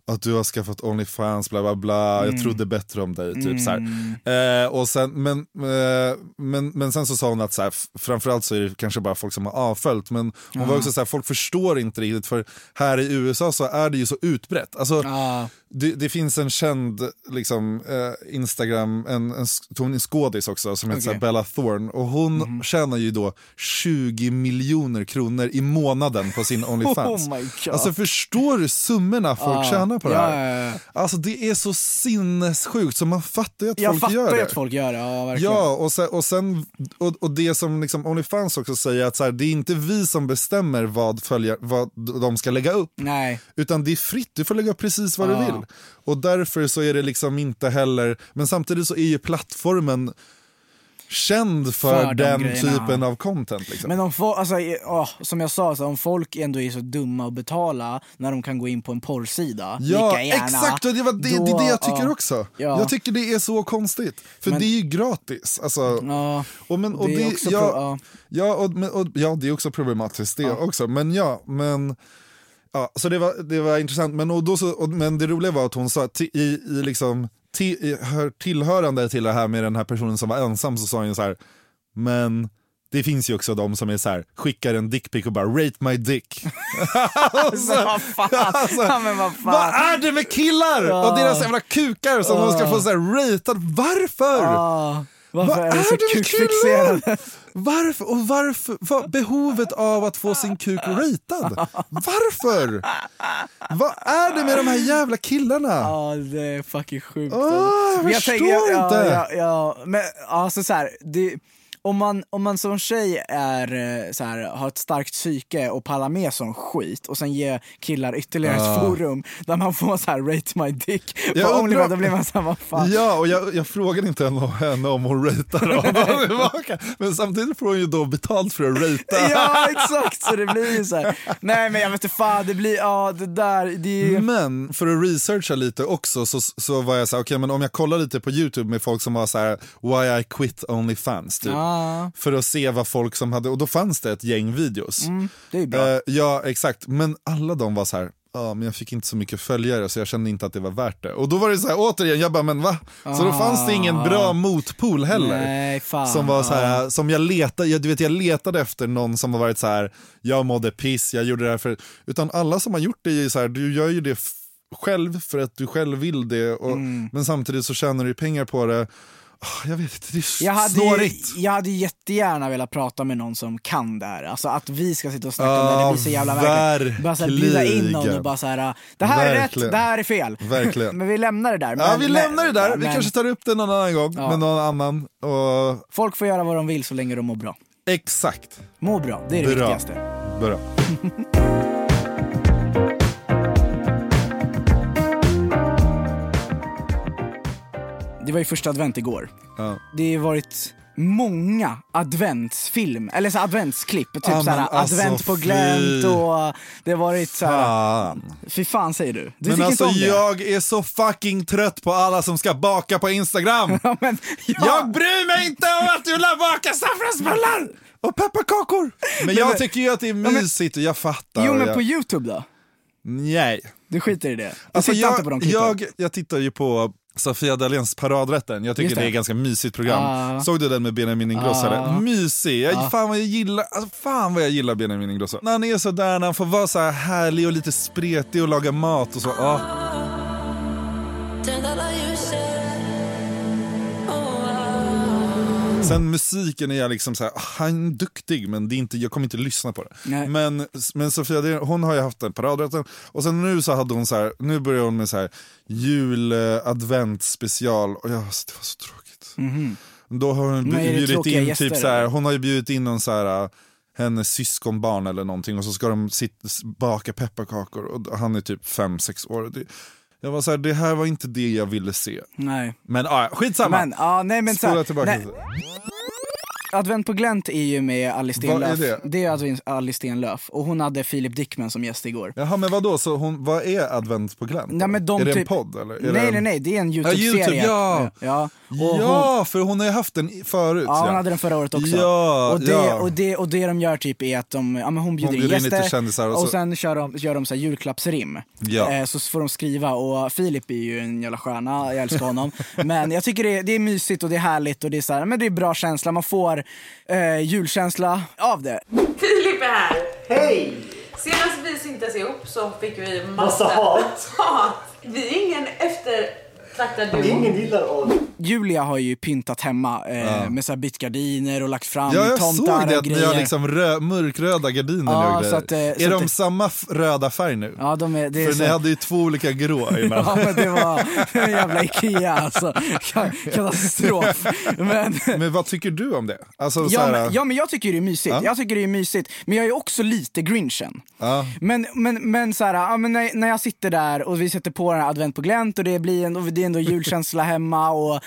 att du har skaffat Onlyfans, bla bla bla, Mm. jag trodde bättre om dig. Typ, så här. Eh, och sen, men, eh, men, men sen så sa hon att så här, framförallt så är det kanske bara folk som har avföljt, men hon var också så här, folk förstår inte riktigt, för här i USA så är det ju så utbrett. Alltså, Ja. Det, det finns en känd liksom, eh, Instagram, en, en, är skådis också som heter Okej. Bella Thorne och hon Mhm. tjänar ju då 20 miljoner kronor i månaden på sin Onlyfans. Oh my God. Alltså förstår du summorna folk Ja. tjänar på det Ja, här? ja, ja. Alltså det är så sinnessjukt så man fattar ju att Jag folk gör det. att folk gör det, ja verkligen. Ja, och, sen, och, sen, och, och det som liksom Onlyfans också säger att så här, det är inte vi som bestämmer vad, följa, vad de ska lägga upp. Nej. Utan det är fritt, du får lägga upp precis vad Ja. du vill. Och därför så är det liksom inte heller, men samtidigt så är ju plattformen känd för, För de den grejerna, typen ja. av content. Liksom. Men om folk, alltså, åh, som jag sa, så om folk ändå är så dumma att betala när de kan gå in på en porrsida, Ja, gärna, exakt! Det, var, det, det är det jag tycker ja. också. Ja. Jag tycker det är så konstigt. För Men- det är ju gratis. Alltså, Ja, och men, och det är det, också ja, pro- ja. ja, och, men, och, ja, det är också problematiskt det också. Men ja, men... Ja, så det var, det var intressant. Men, och då så, och, men det roliga var att hon sa att i, i liksom, till, i, hör, tillhörande till det här med den här personen som var ensam så sa hon så här, men det finns ju också de som är så här, skickar en dickpic och bara rate my dick. Alltså, vad fan. Alltså, ja, men vad fan. Vad är det med killar Ja. och deras jävla kukar som de ska få så här ratad? Varför? Ja, varför Vad är så är det med kukfixerade? Varför? Och varför? Vad, behovet av att få sin kuk ratad? Varför? Vad är det med de här jävla killarna? Ja, det är fucking sjukt. Åh, jag Men förstår ja, inte. Ja, ja, men alltså så här, det, om, man, om man som tjej är, eh, så här, har ett starkt psyke och pallar med sån skit och sen ger killar ytterligare ett forum där man får så här rate my dick på Jag OnlyFans, då blir man såhär, vad fan. Ja, och jag, jag frågade inte henne, om hon honom tillbaka. Men samtidigt får hon ju då betalt för att ratea. Ja exakt, så det blir ju så här. Nej men jag vet inte fan, det blir, ja det där, det Men för att researcha lite också så, så var jag så här, okej men om jag kollar lite på YouTube med folk som var så här, why I quit Onlyfans typ. Ja, För att se vad folk som hade, och då fanns det ett gäng videos. det är bra. Eh, ja exakt, men alla de var så här. Ja, men jag fick inte så mycket följare så jag kände inte att det var värt det. Och då var det så här, återigen, jag bara, men va? Så då fanns det ingen bra motpol heller. Ah. Nej fan. Som var så här, som jag letade, jag, du vet jag letade efter någon som har varit så här, jag mådde piss, jag gjorde det här för, utan alla som har gjort det är så här, du gör ju det själv för att du själv vill det. Och, Mm. Men samtidigt så tjänar du pengar på det. Ah, jag vet inte, det är Jag hade, snårigt. jag hade jättegärna velat prata med någon som kan det här. Alltså att vi ska sitta och snacka om det, Ja, det blir så jävla verkligt. Bara så här, bjuda in någon och bara så här, det här är Verkligen. rätt, det här är fel. Verkligen. men vi lämnar det där. Ja, Men- vi men- lämnar det där. Vi men kanske tar upp det någon annan gång Ja. med någon annan. Och... Folk får göra vad de vill så länge de mår bra. Exakt. Må bra, det är det Bra. viktigaste. Bra. Det var ju första advent igår. Ja. Det har varit många adventsfilm, eller så adventsklipp, typ Ja, såhär alltså, advent på glänt och det har varit såhär, Fan. fy fan säger du? Du Men alltså jag är så fucking trött på alla som ska baka på Instagram. Ja, men, ja. Jag bryr mig inte om att du vill baka saffransbullar och pepparkakor. Men jag men- tycker ju att det är mysigt och jag fattar. Jo men jag... på youtube då? Nej. Du skiter i det? Du Alltså tittar inte på de jag, klippen? jag, jag tittar ju på Sofia Dahléns Paradrätten. Jag tycker det. det. är ett ganska mysigt program. Ah. Såg du den med Benjamin Ingrosso? Ah. Mysig. Jag, Ah. fan, vad jag gillar, alltså, fan vad jag gillar Benjamin Ingrosso. När han är så där, när han får vara så här härlig och lite spretig och laga mat och så. Ah. Sen musiken är jag liksom så här, ah, han är duktig men det är inte, jag kommer inte lyssna på det. Nej. Men, men Sofia, hon har ju haft en paradrätten och sen nu så hade hon så här, nu börjar hon med så här jul advent special och jag, det var så tråkigt. Då har hon bjudit in gäster, typ så här, hon har ju bjudit in någon så här äh, hennes syskonbarn eller någonting och så ska de sit, baka pepparkakor och han är typ 5-6 år. Det, jag var så här, det här var inte det jag ville se. Nej. Men ah, skitsamma. Men, ja, nej men Spola såhär, tillbaka nej. Advent på glänt är ju med Alice Vad är Stenlöf. det? Det är Advent- Alice Stenlöf och hon hade Filip Dickman som gäst igår. Jaha men vadå, så hon, vad är advent på glänt? Nej, men de är det en typ- podd eller? Är nej det en... nej nej, det är en Ja, Youtube-serie. YouTube, ja. ja. Och Ja, för hon har ju haft den förut. Ja, hon hade den förra året också. Ja, och, det, ja. och, det, och det de gör typ är att de, ja, men hon bjuder, Hon bjuder in gäster kändisar och och, så- sen kör de, gör de så här julklappsrim. Ja. Eh, så får de skriva och Filip är ju en jävla stjärna, jag älskar honom. men jag tycker det är, det är mysigt och det är härligt och det är, så här, men det är bra känsla, man får eh, julkänsla av det. Filip är här. Hej! Senast vi syntes ihop så fick vi massa, Massa hat. hat. Vi är ingen duo. Ingen gillar oss. Julia har ju pyntat hemma eh, Ja. med så här bytt gardiner och lagt fram Ja, jag tomtar såg det och att ni har grejer. liksom rö- mörkröda gardiner Ja, nu och grejer. så att, eh, så är att de det- samma f- röda färg nu? Ja, de är, det är För så... ni hade ju två olika grå innan. Ja men det var en jävla Ikea alltså. Ka- Katastrof. Men, Men vad tycker du om det? Alltså, så ja, här, men, ja men jag tycker det är mysigt. Ja. Jag tycker det är mysigt. Men jag är också lite grinchen. ja. Men, men, men, så här, ja, men när, när jag sitter där och vi sätter på den här advent på glänt och det blir ändå, det är ändå julkänsla hemma och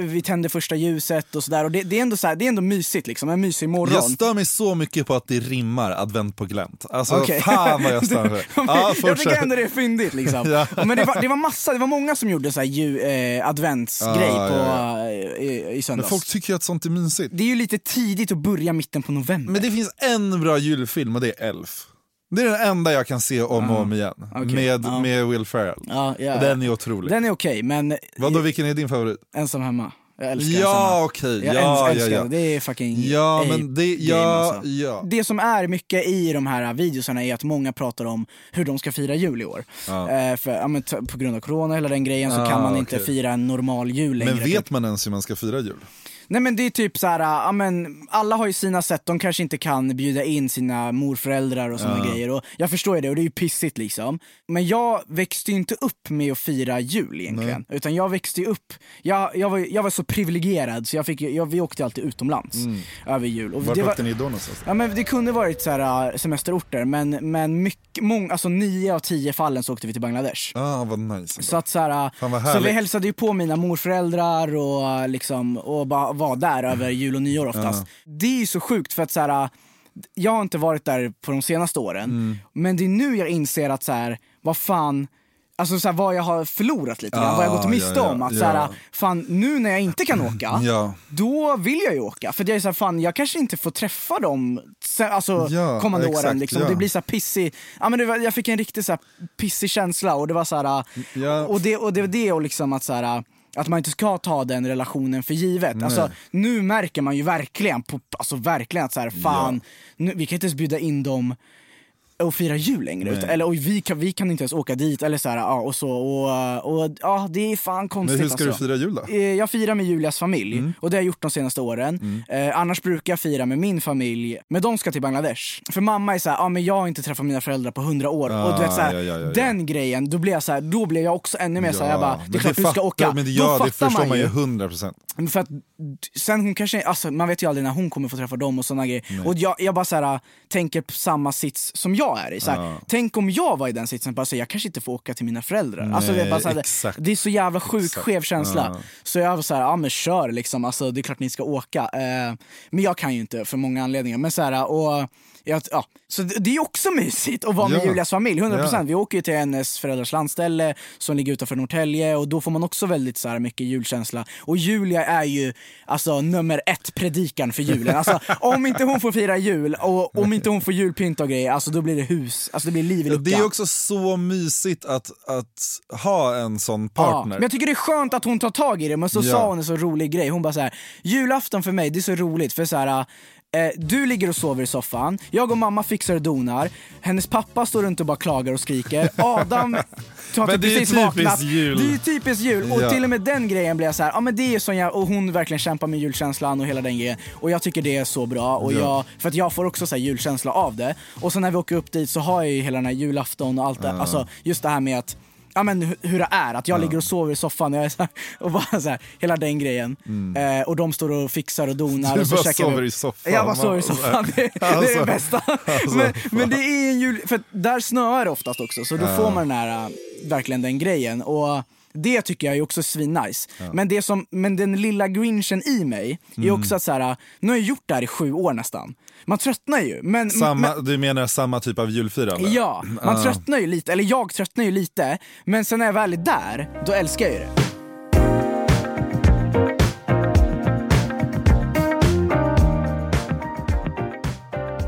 vi tänder första ljuset och sådär. Och det, det, är ändå så här, det är ändå mysigt liksom, en mysig morgon. Jag stör mig så mycket på att det rimmar advent på glänt. Alltså Okej. fan vad jag stör mig. Ja, jag tycker ändå det är fyndigt liksom. Ja. Men det var, det var massa, det var många som gjorde så här ju, eh, adventsgrej Ja, på, ja, eh, i, i Men söndags. folk tycker att sånt är mysigt. Det är ju lite tidigt att börja mitten på november. Men det finns en bra julfilm och det är Elf. Det är den enda jag kan se om och om igen. Okej, Med, ja. med Will Ferrell. Ja, ja, Och Den är otrolig. Den är okej, men Vadå, vilken är din favorit? ensam hemma. Jag älskar ensam Ja hemma. okej, Jag ja, älskar, ja, ja. Det är fucking Ja, ape men det, game, ja, alltså. ja. Det som är mycket i de här videosarna är att många pratar om hur de ska fira jul i år. Ja. Eh, för, ja, men, t- på grund av corona hela den grejen så Ah, kan man inte okej. fira en normal jul längre. Men vet man ens hur man ska fira jul? Nej men det är typ så här, ja, men alla har ju sina sätt, de kanske inte kan bjuda in sina morföräldrar och såna Ja. grejer. Och jag förstår ju det och det är ju pissigt liksom. Men jag växte ju inte upp med att fira jul egentligen. Utan jag växte ju upp, jag, jag, var, jag var så privilegierad så jag fick, jag, vi åkte alltid utomlands över jul. Och Vart det var, åkte ni då någonstans? Ja men det kunde varit så här, äh, semesterorter men, men mycket, mång, alltså nio av tio fallen så åkte vi till Bangladesh. Ah, vad nice. Så att så, här, så vi hälsade ju på mina morföräldrar och, liksom, och bara var där över jul och nyår oftast. Det är ju så sjukt för att så här, jag har inte varit där på de senaste åren, Mm. men det är nu jag inser att så här, vad fan Alltså så här, vad jag har förlorat lite grann, vad jag gått miste ja, ja, om. Att ja. så här, fan nu när jag inte kan åka, Ja. då vill jag ju åka. För jag är så här, fan jag kanske inte får träffa dem alltså, Ja, kommande exakt, åren. Liksom. ja. Det blir så här pissig, ja, men det var, jag fick en riktigt så här pissig känsla och det var så här, Ja. och det, och det var det och liksom att så här, att man inte ska ta den relationen för givet. Alltså, nu märker man ju verkligen, på, alltså verkligen att så här, fan, nu, vi kan inte ens bjuda in dem och fira jul längre. Nej. Utan, eller och vi, kan, vi kan inte ens åka dit eller så här, ja, och så. Och, och ja, det är fan konstigt Men hur ska alltså. du fira jul då? Eh, Jag firar med Julias familj och det har jag gjort de senaste åren. Eh, annars brukar jag fira med min familj, men de ska till Bangladesh. För mamma är så här, ja men jag har inte träffat mina föräldrar på hundra år. och du vet så här, Ah, ja, ja, den grejen, då blir jag så här, då blir jag också ännu mer så här, jag bara, det är klart du ska åka. Men det, då ja, det fattar förstår man ju hundra procent. För att sen hon kanske, alltså man vet ju aldrig när hon kommer få träffa dem och såna grejer. Och jag, jag bara så här, tänker på samma sits som jag är i. Så här, Ja. Tänk om jag var i den sitsen, bara så jag kanske inte får åka till mina föräldrar. alltså, det, är bara så här, det är så jävla Exakt. skev känsla. Ja. Så jag var så här, ja men kör liksom, alltså, det är klart ni ska åka. Eh, men jag kan ju inte för många anledningar. Men så här, och, jag, ja. Så det, det är också mysigt att vara med Ja. Julias familj, 100%. Ja. Vi åker till hennes föräldrars landställe som ligger utanför Norrtälje och då får man också väldigt så här, mycket julkänsla. Och Julia är ju alltså nummer ett predikan för julen. Alltså, om inte hon får fira jul och om inte hon får julpynt och grejer, alltså då blir det hus, alltså det blir liv i Ja, luckan. det är också så mysigt att, att ha en sån Ja, partner. men jag tycker det är skönt att hon tar tag i det, men så Ja. sa hon en så rolig grej. Hon bara så här: julafton för mig, det är så roligt för så här. Eh, du ligger och sover i soffan, jag och mamma fixar och donar, hennes pappa står runt och bara klagar och skriker, Adam har Men typ precis typiskt vaknat. jul. Det är ju typiskt jul, och Ja. till och med den grejen blir jag så här, ja men det är sån jag, och hon verkligen kämpar med julkänslan och hela den grejen. Och jag tycker det är så bra, och Ja. jag, för att jag får också så här julkänsla av det. Och så när vi åker upp dit så har jag ju hela den här julafton och allt det, alltså just det här med att Ja men hu- hur det är, att jag ligger och sover i soffan och, jag är så här, och bara så här, hela den grejen. Eh, och de står och fixar och donar. Mm. Du och så bara käkar sover vi- i soffan. Jag bara sover i Alltså, soffan, det, det är alltså, det bästa. alltså, men, men det är en jul, för där snöar det oftast också, så då får man den här, äh, verkligen den grejen. Och det tycker jag är också svinnice. Men, det som, men den lilla grinchen i mig är Mm. också att så här, nu har jag gjort det här i sju år nästan. Man tröttnar ju. Men, Samma, men, du menar samma typ av julfirande? Ja, man Ah. tröttnar ju lite, eller jag tröttnar ju lite, men sen när jag väl är där, då älskar jag ju det.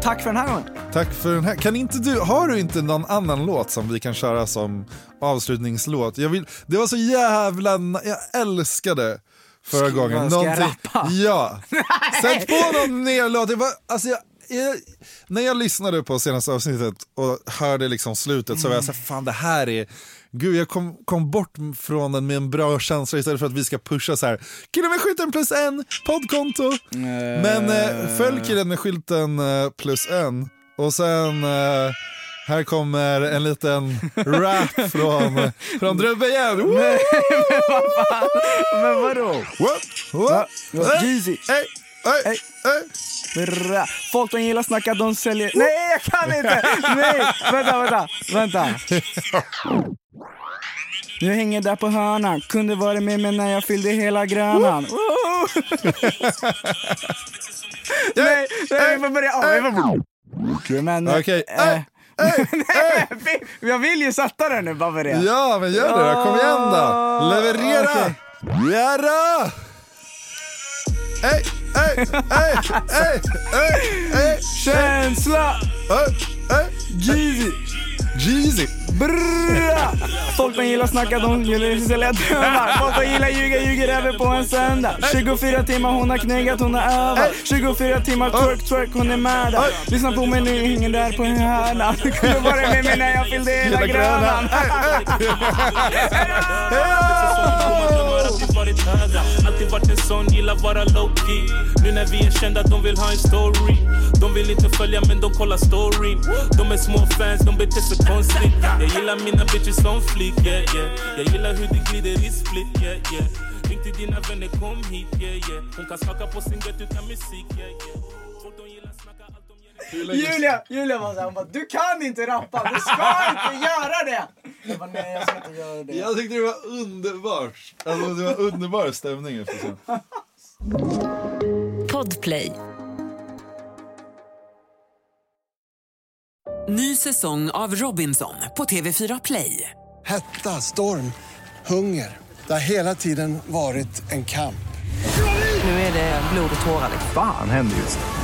Tack för den här gången. Tack för den här. Kan inte du, har du inte någon annan låt som vi kan köra som avslutningslåt? Jag vill, det var så jävla, jag älskade förra Ska- gången. ska jag rappa? Ja. Sätt på någon mer låt. Det var, alltså jag, jag, när jag lyssnade på senaste avsnittet och hörde liksom slutet så var jag så här, fan det här är Gud, jag kom, kom bort från den med en bra känsla istället för att vi ska pusha så här killen med skylten plus en, poddkonto. Men eh, följ killen med skylten eh, plus en och sen eh, här kommer en liten rap från, från Drubbe igen. Woo! Men vad fan? Men vadå? What? What? What? Eh, Jeezy. Hey, hey, Hey. hey. Bra. Folk de gillar snacka, de säljer... Nej, jag kan inte! Nej, vänta, vänta, vänta. Du hänger där på hörnan, kunde varit med mig när jag fyllde hela grönan. Nej, nej, vi får börja om. Men... Okej. eh, Hey, hey, nej, men jag vill ju sätta den nu bara för det. Ja, men gör det då. Kom igen då. Leverera! Ja då! Hej, hej, hej, hej, hej, hej, Känsla! hej, hej. Jeezy! Jeezy. Bra! Folk de gillar snacka, de gillar drömmar. Folk de gillar ljuga, ljuger även på en söndag. 24 timmar hon har knegat, hon har övat. 24 timmar twerk, twerk, hon är med där. Lyssna på mig nu, hänger där på hörnan. Kunde vara med mig när jag fyllde hela grönan. alltid varit höga Alltid varit en sån, gillar vara low key Nu när vi är kända, de vill ha en story. De vill inte följa men de kollar storyn. De är små fans, de beter sig konstigt. Jag gillar mina bitches som flick, yeah yeah. Jag gillar hur det glider i split, yeah yeah. Ring till dina vänner, kom hit, yeah yeah. Hon kan smaka på sin gött utan musik, yeah yeah. Julia, Julia var såhär, hon bara, du kan inte rappa, du ska inte göra det! Jag bara, nej jag ska inte göra det. Jag tyckte det var underbart. Alltså, det var underbar stämning efter sen. Podplay. Ny säsong av Robinson på TV4 Play. Hetta, storm, hunger. Det har hela tiden varit en kamp. Nu är det blod och tårar. Fan händer just nu.